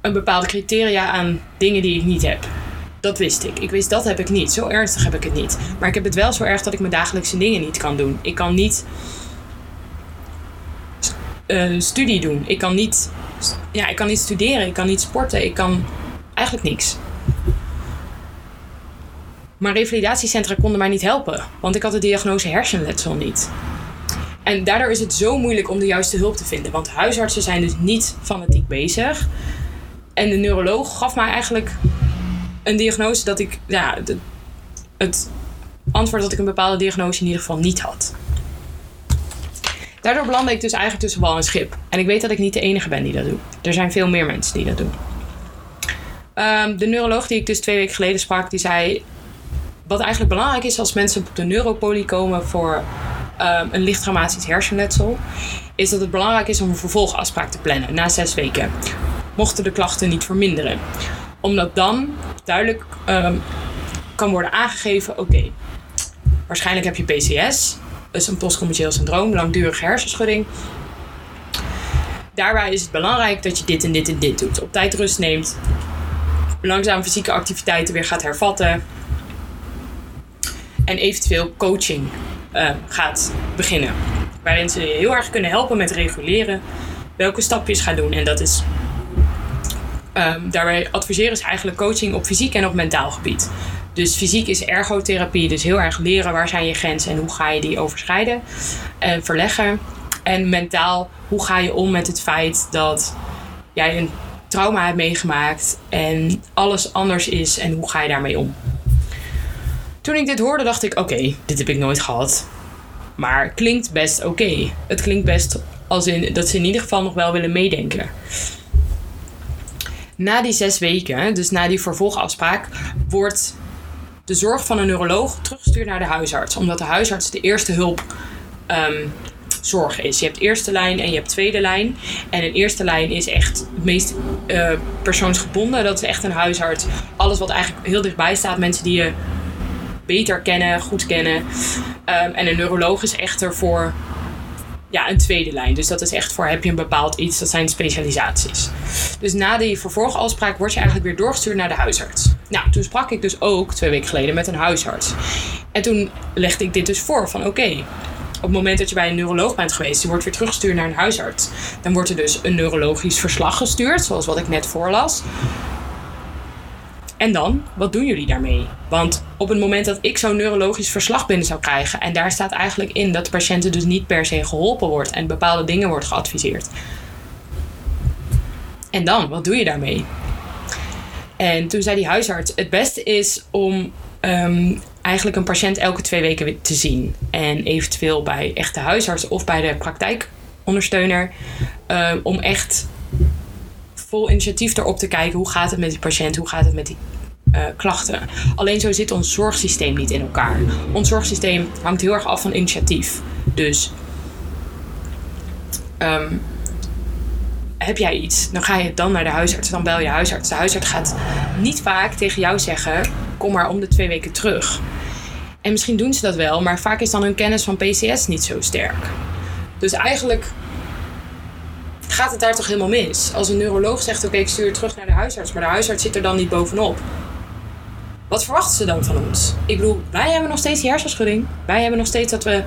een bepaalde criteria aan dingen die ik niet heb. Dat wist ik. Ik wist dat heb ik niet. Zo ernstig heb ik het niet. Maar ik heb het wel zo erg dat ik mijn dagelijkse dingen niet kan doen. Ik kan niet studie doen. Ik kan niet, ja, ik kan niet studeren. Ik kan niet sporten. Ik kan eigenlijk niks. Maar revalidatiecentra konden mij niet helpen, want ik had de diagnose hersenletsel niet. En daardoor is het zo moeilijk om de juiste hulp te vinden, want huisartsen zijn dus niet fanatiek bezig. En de neuroloog gaf mij eigenlijk een diagnose dat ik, ja, het antwoord dat ik een bepaalde diagnose in ieder geval niet had. Daardoor belandde ik dus eigenlijk tussen wal en schip. En ik weet dat ik niet de enige ben die dat doet. Er zijn veel meer mensen die dat doen. Ehm, de neuroloog die ik dus twee weken geleden sprak, die zei... Wat eigenlijk belangrijk is als mensen op de neuropolie komen voor um, een licht traumatisch hersenletsel... is dat het belangrijk is om een vervolgafspraak te plannen na zes weken. Mochten de klachten niet verminderen. Omdat dan duidelijk ehm, kan worden aangegeven... oké, waarschijnlijk heb je PCS is een postcommercieel syndroom, langdurige hersenschudding. Daarbij is het belangrijk dat je dit en dit en dit doet. Op tijd rust neemt, langzaam fysieke activiteiten weer gaat hervatten. En eventueel coaching uh, gaat beginnen. Waarin ze je heel erg kunnen helpen met reguleren welke stapjes gaan doen. En dat is. Um, daarbij adviseren ze eigenlijk coaching op fysiek en op mentaal gebied. Dus fysiek is ergotherapie, dus heel erg leren waar zijn je grenzen en hoe ga je die overschrijden en verleggen. En mentaal, hoe ga je om met het feit dat jij een trauma hebt meegemaakt en alles anders is en hoe ga je daarmee om? Toen ik dit hoorde, dacht ik: oké, dit heb ik nooit gehad. Maar klinkt best oké. Het klinkt best als in dat ze in ieder geval nog wel willen meedenken. Na die zes weken, dus na die vervolgafspraak, wordt de zorg van een neuroloog teruggestuurd naar de huisarts. Omdat de huisarts de eerste hulp ehm, zorg is. Je hebt eerste lijn en je hebt tweede lijn. En een eerste lijn is echt het meest uh, persoonsgebonden. Dat is echt een huisarts. Alles wat eigenlijk heel dichtbij staat. Mensen die je beter kennen, goed kennen. Ehm, en een neuroloog is echter voor ja, een tweede lijn. Dus dat is echt voor heb je een bepaald iets, dat zijn specialisaties. Dus na die vervolgafspraak word je eigenlijk weer doorgestuurd naar de huisarts. Nou, toen sprak ik dus ook twee weken geleden met een huisarts. En toen legde ik dit dus voor van oké, op het moment dat je bij een neuroloog bent geweest, je wordt weer teruggestuurd naar een huisarts. Dan wordt er dus een neurologisch verslag gestuurd, zoals wat ik net voorlas. En dan, wat doen jullie daarmee? Want op het moment dat ik zo'n neurologisch verslag binnen zou krijgen, en daar staat eigenlijk in dat de patiënten dus niet per se geholpen wordt en bepaalde dingen wordt geadviseerd. En dan, wat doe je daarmee? En toen zei die huisarts: Het beste is om um, eigenlijk een patiënt elke twee weken te zien. En eventueel bij echte huisarts of bij de praktijkondersteuner. Um, om echt vol initiatief erop te kijken hoe gaat het met die patiënt, hoe gaat het met die uh, klachten. Alleen zo zit ons zorgsysteem niet in elkaar. Ons zorgsysteem hangt heel erg af van initiatief. Dus um, heb jij iets? Dan ga je dan naar de huisarts, dan bel je huisarts. De huisarts gaat niet vaak tegen jou zeggen: kom maar om de twee weken terug. En misschien doen ze dat wel, maar vaak is dan hun kennis van PCS niet zo sterk. Dus eigenlijk gaat het daar toch helemaal mis. Als een neuroloog zegt: Oké, ik stuur je terug naar de huisarts, maar de huisarts zit er dan niet bovenop. Wat verwachten ze dan van ons? Ik bedoel, wij hebben nog steeds die hersenschudding. Wij hebben nog steeds dat we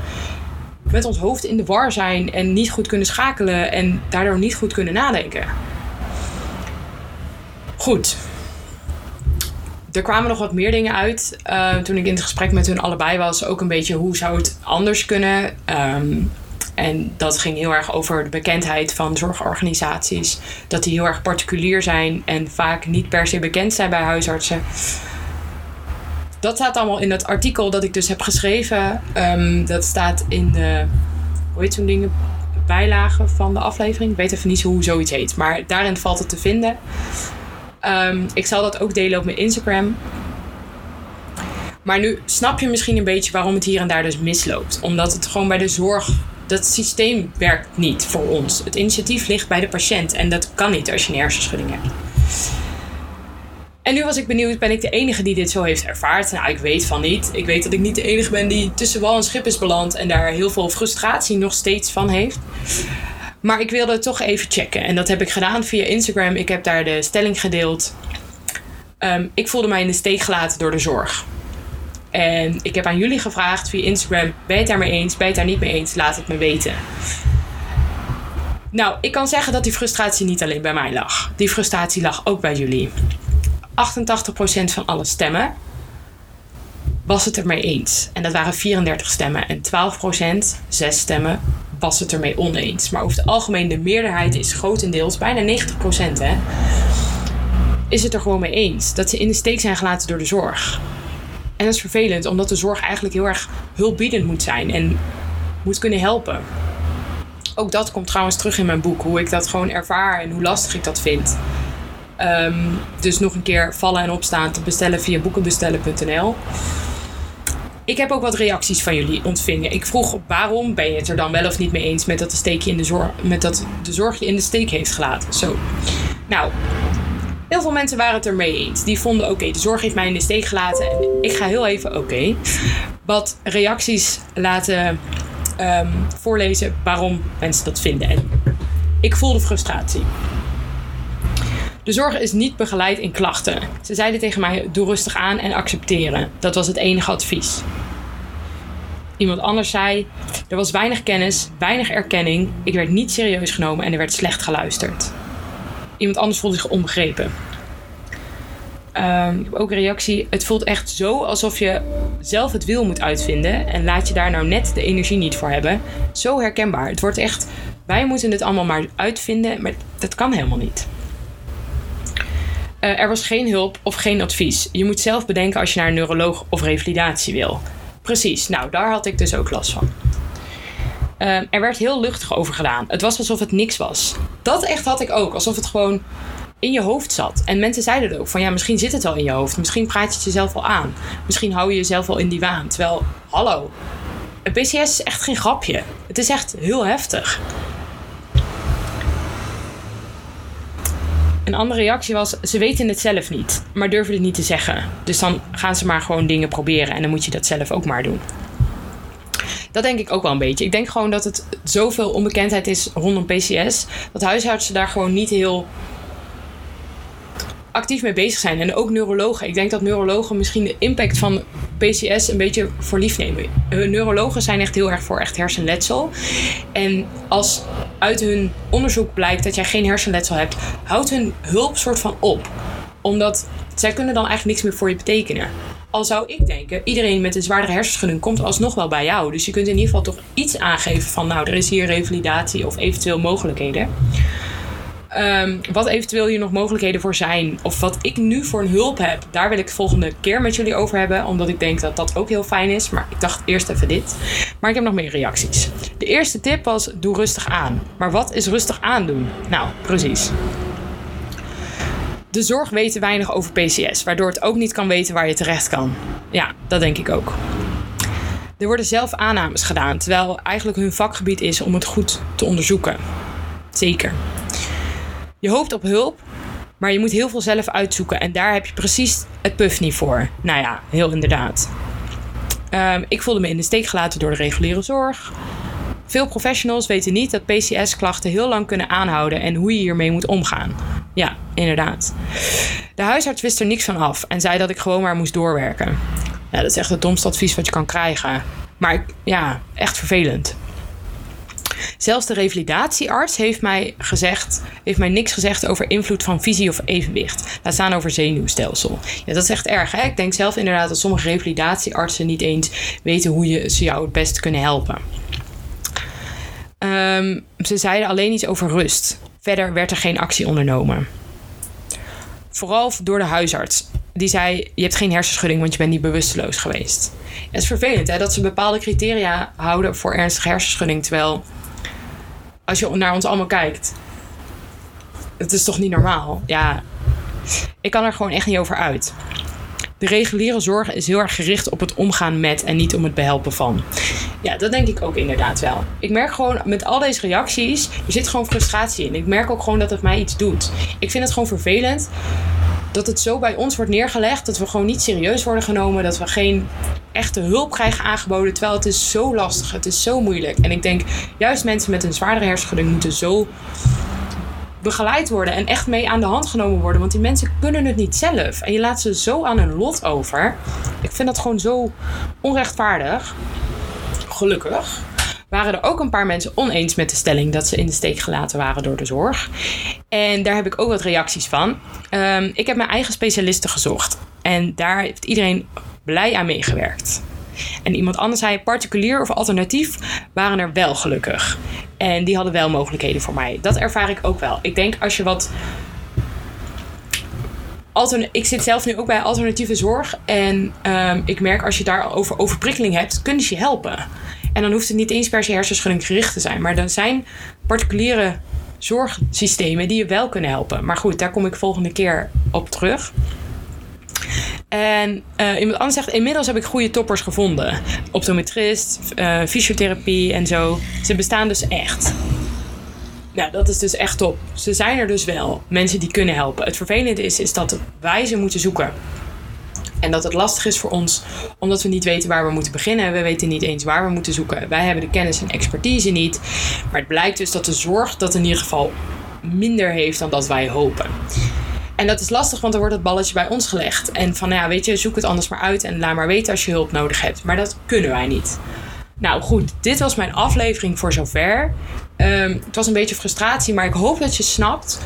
met ons hoofd in de war zijn en niet goed kunnen schakelen en daardoor niet goed kunnen nadenken. Goed. Er kwamen nog wat meer dingen uit uh, toen ik in het gesprek met hun allebei was. Ook een beetje hoe zou het anders kunnen. Um, en dat ging heel erg over de bekendheid van zorgorganisaties. Dat die heel erg particulier zijn en vaak niet per se bekend zijn bij huisartsen dat staat allemaal in dat artikel dat ik dus heb geschreven. Um, dat staat in de, hoe heet zo'n dingen, bijlage van de aflevering. Ik weet even niet hoe zoiets heet, maar daarin valt het te vinden. Um, ik zal dat ook delen op mijn Instagram. Maar nu snap je misschien een beetje waarom het hier en daar dus misloopt. Omdat het gewoon bij de zorg, dat systeem werkt niet voor ons. Het initiatief ligt bij de patiënt en dat kan niet als je een hersenschudding hebt. En nu was ik benieuwd, ben ik de enige die dit zo heeft ervaard? Nou, ik weet van niet. Ik weet dat ik niet de enige ben die tussen wal en schip is beland en daar heel veel frustratie nog steeds van heeft. Maar ik wilde het toch even checken. En dat heb ik gedaan via Instagram. Ik heb daar de stelling gedeeld. Ehm, ik voelde mij in de steek gelaten door de zorg. En ik heb aan jullie gevraagd via Instagram: ben je het daarmee eens? Ben je het daar niet mee eens? Laat het me weten. Nou, ik kan zeggen dat die frustratie niet alleen bij mij lag. Die frustratie lag ook bij jullie. 88% van alle stemmen was het ermee eens. En dat waren 34 stemmen. En 12%, 6 stemmen, was het ermee oneens. Maar over het algemeen, de meerderheid is grotendeels, bijna 90% hè, is het er gewoon mee eens. Dat ze in de steek zijn gelaten door de zorg. En dat is vervelend, omdat de zorg eigenlijk heel erg hulpbiedend moet zijn en moet kunnen helpen. Ook dat komt trouwens terug in mijn boek, hoe ik dat gewoon ervaar en hoe lastig ik dat vind. Ehm, dus nog een keer vallen en opstaan te bestellen via boekenbestellen.nl. Ik heb ook wat reacties van jullie ontvingen. Ik vroeg waarom ben je het er dan wel of niet mee eens met dat de, steekje in de, zorg, met dat de zorg je in de steek heeft gelaten. Zo. Nou, heel veel mensen waren het er mee eens. Die vonden oké, de zorg heeft mij in de steek gelaten. En ik ga heel even oké. wat reacties laten um, voorlezen waarom mensen dat vinden. En ik voelde frustratie. De zorg is niet begeleid in klachten. Ze zeiden tegen mij: doe rustig aan en accepteren. Dat was het enige advies. Iemand anders zei: er was weinig kennis, weinig erkenning. Ik werd niet serieus genomen en er werd slecht geluisterd. Iemand anders voelde zich onbegrepen. Um, ik heb ook een reactie. Het voelt echt zo alsof je zelf het wiel moet uitvinden. En laat je daar nou net de energie niet voor hebben. Zo herkenbaar. Het wordt echt. Wij moeten het allemaal maar uitvinden. Maar dat kan helemaal niet. Uh, er was geen hulp of geen advies. Je moet zelf bedenken als je naar een neuroloog of revalidatie wil. Precies, nou daar had ik dus ook last van. Uh, er werd heel luchtig over gedaan. Het was alsof het niks was. Dat echt had ik ook. Alsof het gewoon in je hoofd zat. En mensen zeiden het ook van ja, misschien zit het al in je hoofd. Misschien praat je het jezelf al aan. Misschien hou je jezelf al in die waan. Terwijl, hallo, een PCS is echt geen grapje. Het is echt heel heftig. Een andere reactie was: ze weten het zelf niet, maar durven het niet te zeggen. Dus dan gaan ze maar gewoon dingen proberen en dan moet je dat zelf ook maar doen. Dat denk ik ook wel een beetje. Ik denk gewoon dat het zoveel onbekendheid is rondom PCS, dat huisartsen daar gewoon niet heel actief mee bezig zijn. En ook neurologen. Ik denk dat neurologen misschien de impact van PCS een beetje voor lief nemen. Neurologen zijn echt heel erg voor echt hersenletsel. En als uit hun onderzoek blijkt dat jij geen hersenletsel hebt, houdt hun hulp soort van op. Omdat zij kunnen dan eigenlijk niks meer voor je betekenen. Al zou ik denken, iedereen met een zwaardere hersenschudding komt alsnog wel bij jou. Dus je kunt in ieder geval toch iets aangeven van, nou, er is hier revalidatie of eventueel mogelijkheden. Um, wat eventueel hier nog mogelijkheden voor zijn. Of wat ik nu voor een hulp heb. Daar wil ik volgende keer met jullie over hebben. Omdat ik denk dat dat ook heel fijn is. Maar ik dacht eerst even dit. Maar ik heb nog meer reacties. De eerste tip was: doe rustig aan. Maar wat is rustig aandoen? Nou, precies. De zorg weet weinig over PCS, waardoor het ook niet kan weten waar je terecht kan. Ja, dat denk ik ook. Er worden zelf aannames gedaan, terwijl eigenlijk hun vakgebied is om het goed te onderzoeken. Zeker. Je hoopt op hulp, maar je moet heel veel zelf uitzoeken. En daar heb je precies het puff niet voor. Nou ja, heel inderdaad. Um, ik voelde me in de steek gelaten door de reguliere zorg. Veel professionals weten niet dat PCS-klachten heel lang kunnen aanhouden en hoe je hiermee moet omgaan. Ja, inderdaad. De huisarts wist er niks van af en zei dat ik gewoon maar moest doorwerken. Ja, dat is echt het domste advies wat je kan krijgen. Maar ja, echt vervelend. Zelfs de revalidatiearts heeft mij gezegd, heeft mij niks gezegd over invloed van visie of evenwicht. Laat staan over zenuwstelsel. Ja, dat is echt erg. Hè? Ik denk zelf inderdaad dat sommige revalidatieartsen niet eens weten hoe je ze jou het best kunnen helpen. Um, ze zeiden alleen iets over rust. Verder werd er geen actie ondernomen. Vooral door de huisarts. Die zei: Je hebt geen hersenschudding, want je bent niet bewusteloos geweest. het is vervelend hè, dat ze bepaalde criteria houden voor ernstige hersenschudding. Terwijl als je naar ons allemaal kijkt. Het is toch niet normaal? Ja, ik kan er gewoon echt niet over uit. De reguliere zorg is heel erg gericht op het omgaan met en niet om het behelpen van. Ja, dat denk ik ook inderdaad wel. Ik merk gewoon met al deze reacties, er zit gewoon frustratie in. Ik merk ook gewoon dat het mij iets doet. Ik vind het gewoon vervelend dat het zo bij ons wordt neergelegd dat we gewoon niet serieus worden genomen, dat we geen echte hulp krijgen aangeboden, terwijl het is zo lastig, het is zo moeilijk. En ik denk, juist mensen met een zwaardere hersenschudding moeten zo begeleid worden en echt mee aan de hand genomen worden. Want die mensen kunnen het niet zelf. En je laat ze zo aan hun lot over. Ik vind dat gewoon zo onrechtvaardig. Gelukkig waren er ook een paar mensen oneens met de stelling dat ze in de steek gelaten waren door de zorg. En daar heb ik ook wat reacties van. Ehm, ik heb mijn eigen specialisten gezocht. En daar heeft iedereen blij aan meegewerkt. En iemand anders zei, particulier of alternatief, waren er wel gelukkig. En die hadden wel mogelijkheden voor mij. Dat ervaar ik ook wel. Ik denk als je wat. Ik zit zelf nu ook bij alternatieve zorg. En um, ik merk als je daarover overprikkeling hebt, kunnen ze je helpen. En dan hoeft het niet eens per se hersenschudding gericht te zijn. Maar dan zijn particuliere zorgsystemen die je wel kunnen helpen. Maar goed, daar kom ik volgende keer op terug. En uh, iemand anders zegt, inmiddels heb ik goede toppers gevonden. Optometrist, uh, fysiotherapie en zo. Ze bestaan dus echt. Nou, dat is dus echt top. Ze zijn er dus wel. Mensen die kunnen helpen. Het vervelende is, is dat wij ze moeten zoeken. En dat het lastig is voor ons, omdat we niet weten waar we moeten beginnen. We weten niet eens waar we moeten zoeken. Wij hebben de kennis en expertise niet. Maar het blijkt dus dat de zorg dat in ieder geval minder heeft dan dat wij hopen. En dat is lastig, want dan wordt het balletje bij ons gelegd. En van, nou ja, weet je, zoek het anders maar uit en laat maar weten als je hulp nodig hebt. Maar dat kunnen wij niet. Nou goed, dit was mijn aflevering voor zover. Um, het was een beetje frustratie, maar ik hoop dat je snapt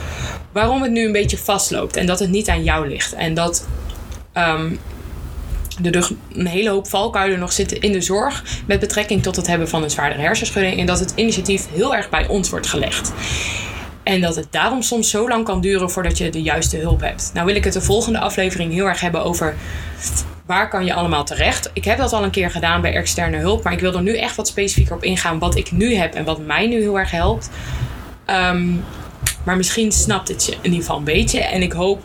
waarom het nu een beetje vastloopt. En dat het niet aan jou ligt. En dat um, er een hele hoop valkuilen nog zitten in de zorg met betrekking tot het hebben van een zwaardere hersenschudding. En dat het initiatief heel erg bij ons wordt gelegd. En dat het daarom soms zo lang kan duren voordat je de juiste hulp hebt. Nou wil ik het de volgende aflevering heel erg hebben over waar kan je allemaal terecht. Ik heb dat al een keer gedaan bij externe hulp, maar ik wil er nu echt wat specifieker op ingaan wat ik nu heb en wat mij nu heel erg helpt. Um, maar misschien snapt het je in ieder geval een beetje. En ik hoop,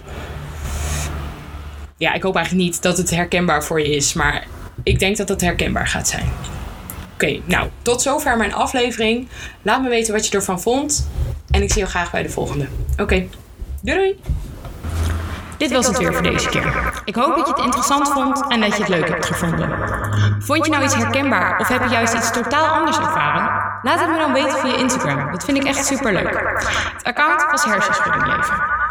ja, ik hoop eigenlijk niet dat het herkenbaar voor je is, maar ik denk dat het herkenbaar gaat zijn. Oké, nou, tot zover mijn aflevering. Laat me weten wat je ervan vond. En ik zie jou graag bij de volgende. Oké, doei doei! Dit was het weer voor deze keer. Ik hoop dat je het interessant vond en dat je het leuk hebt gevonden. Vond je nou iets herkenbaar of heb je juist iets totaal anders ervaren? Laat het me dan weten via Instagram. Dat vind ik echt super leuk. Het account was Hersenschudding Leven.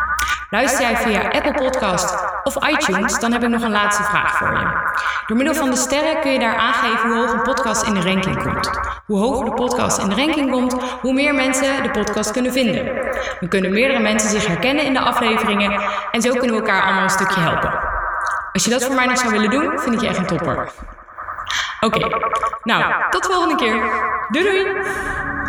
Luister jij via Apple Podcast of iTunes, dan heb ik nog een laatste vraag voor je. Door middel van de sterren kun je daar aangeven hoe hoog een podcast in de ranking komt. Hoe hoger de podcast in de ranking komt, hoe meer mensen de podcast kunnen vinden. Dan kunnen meerdere mensen zich herkennen in de afleveringen en zo kunnen we elkaar allemaal een stukje helpen. Als je dat voor mij nog zou willen doen, vind ik je echt een topper. Oké, nou, tot de volgende keer. Doei doei!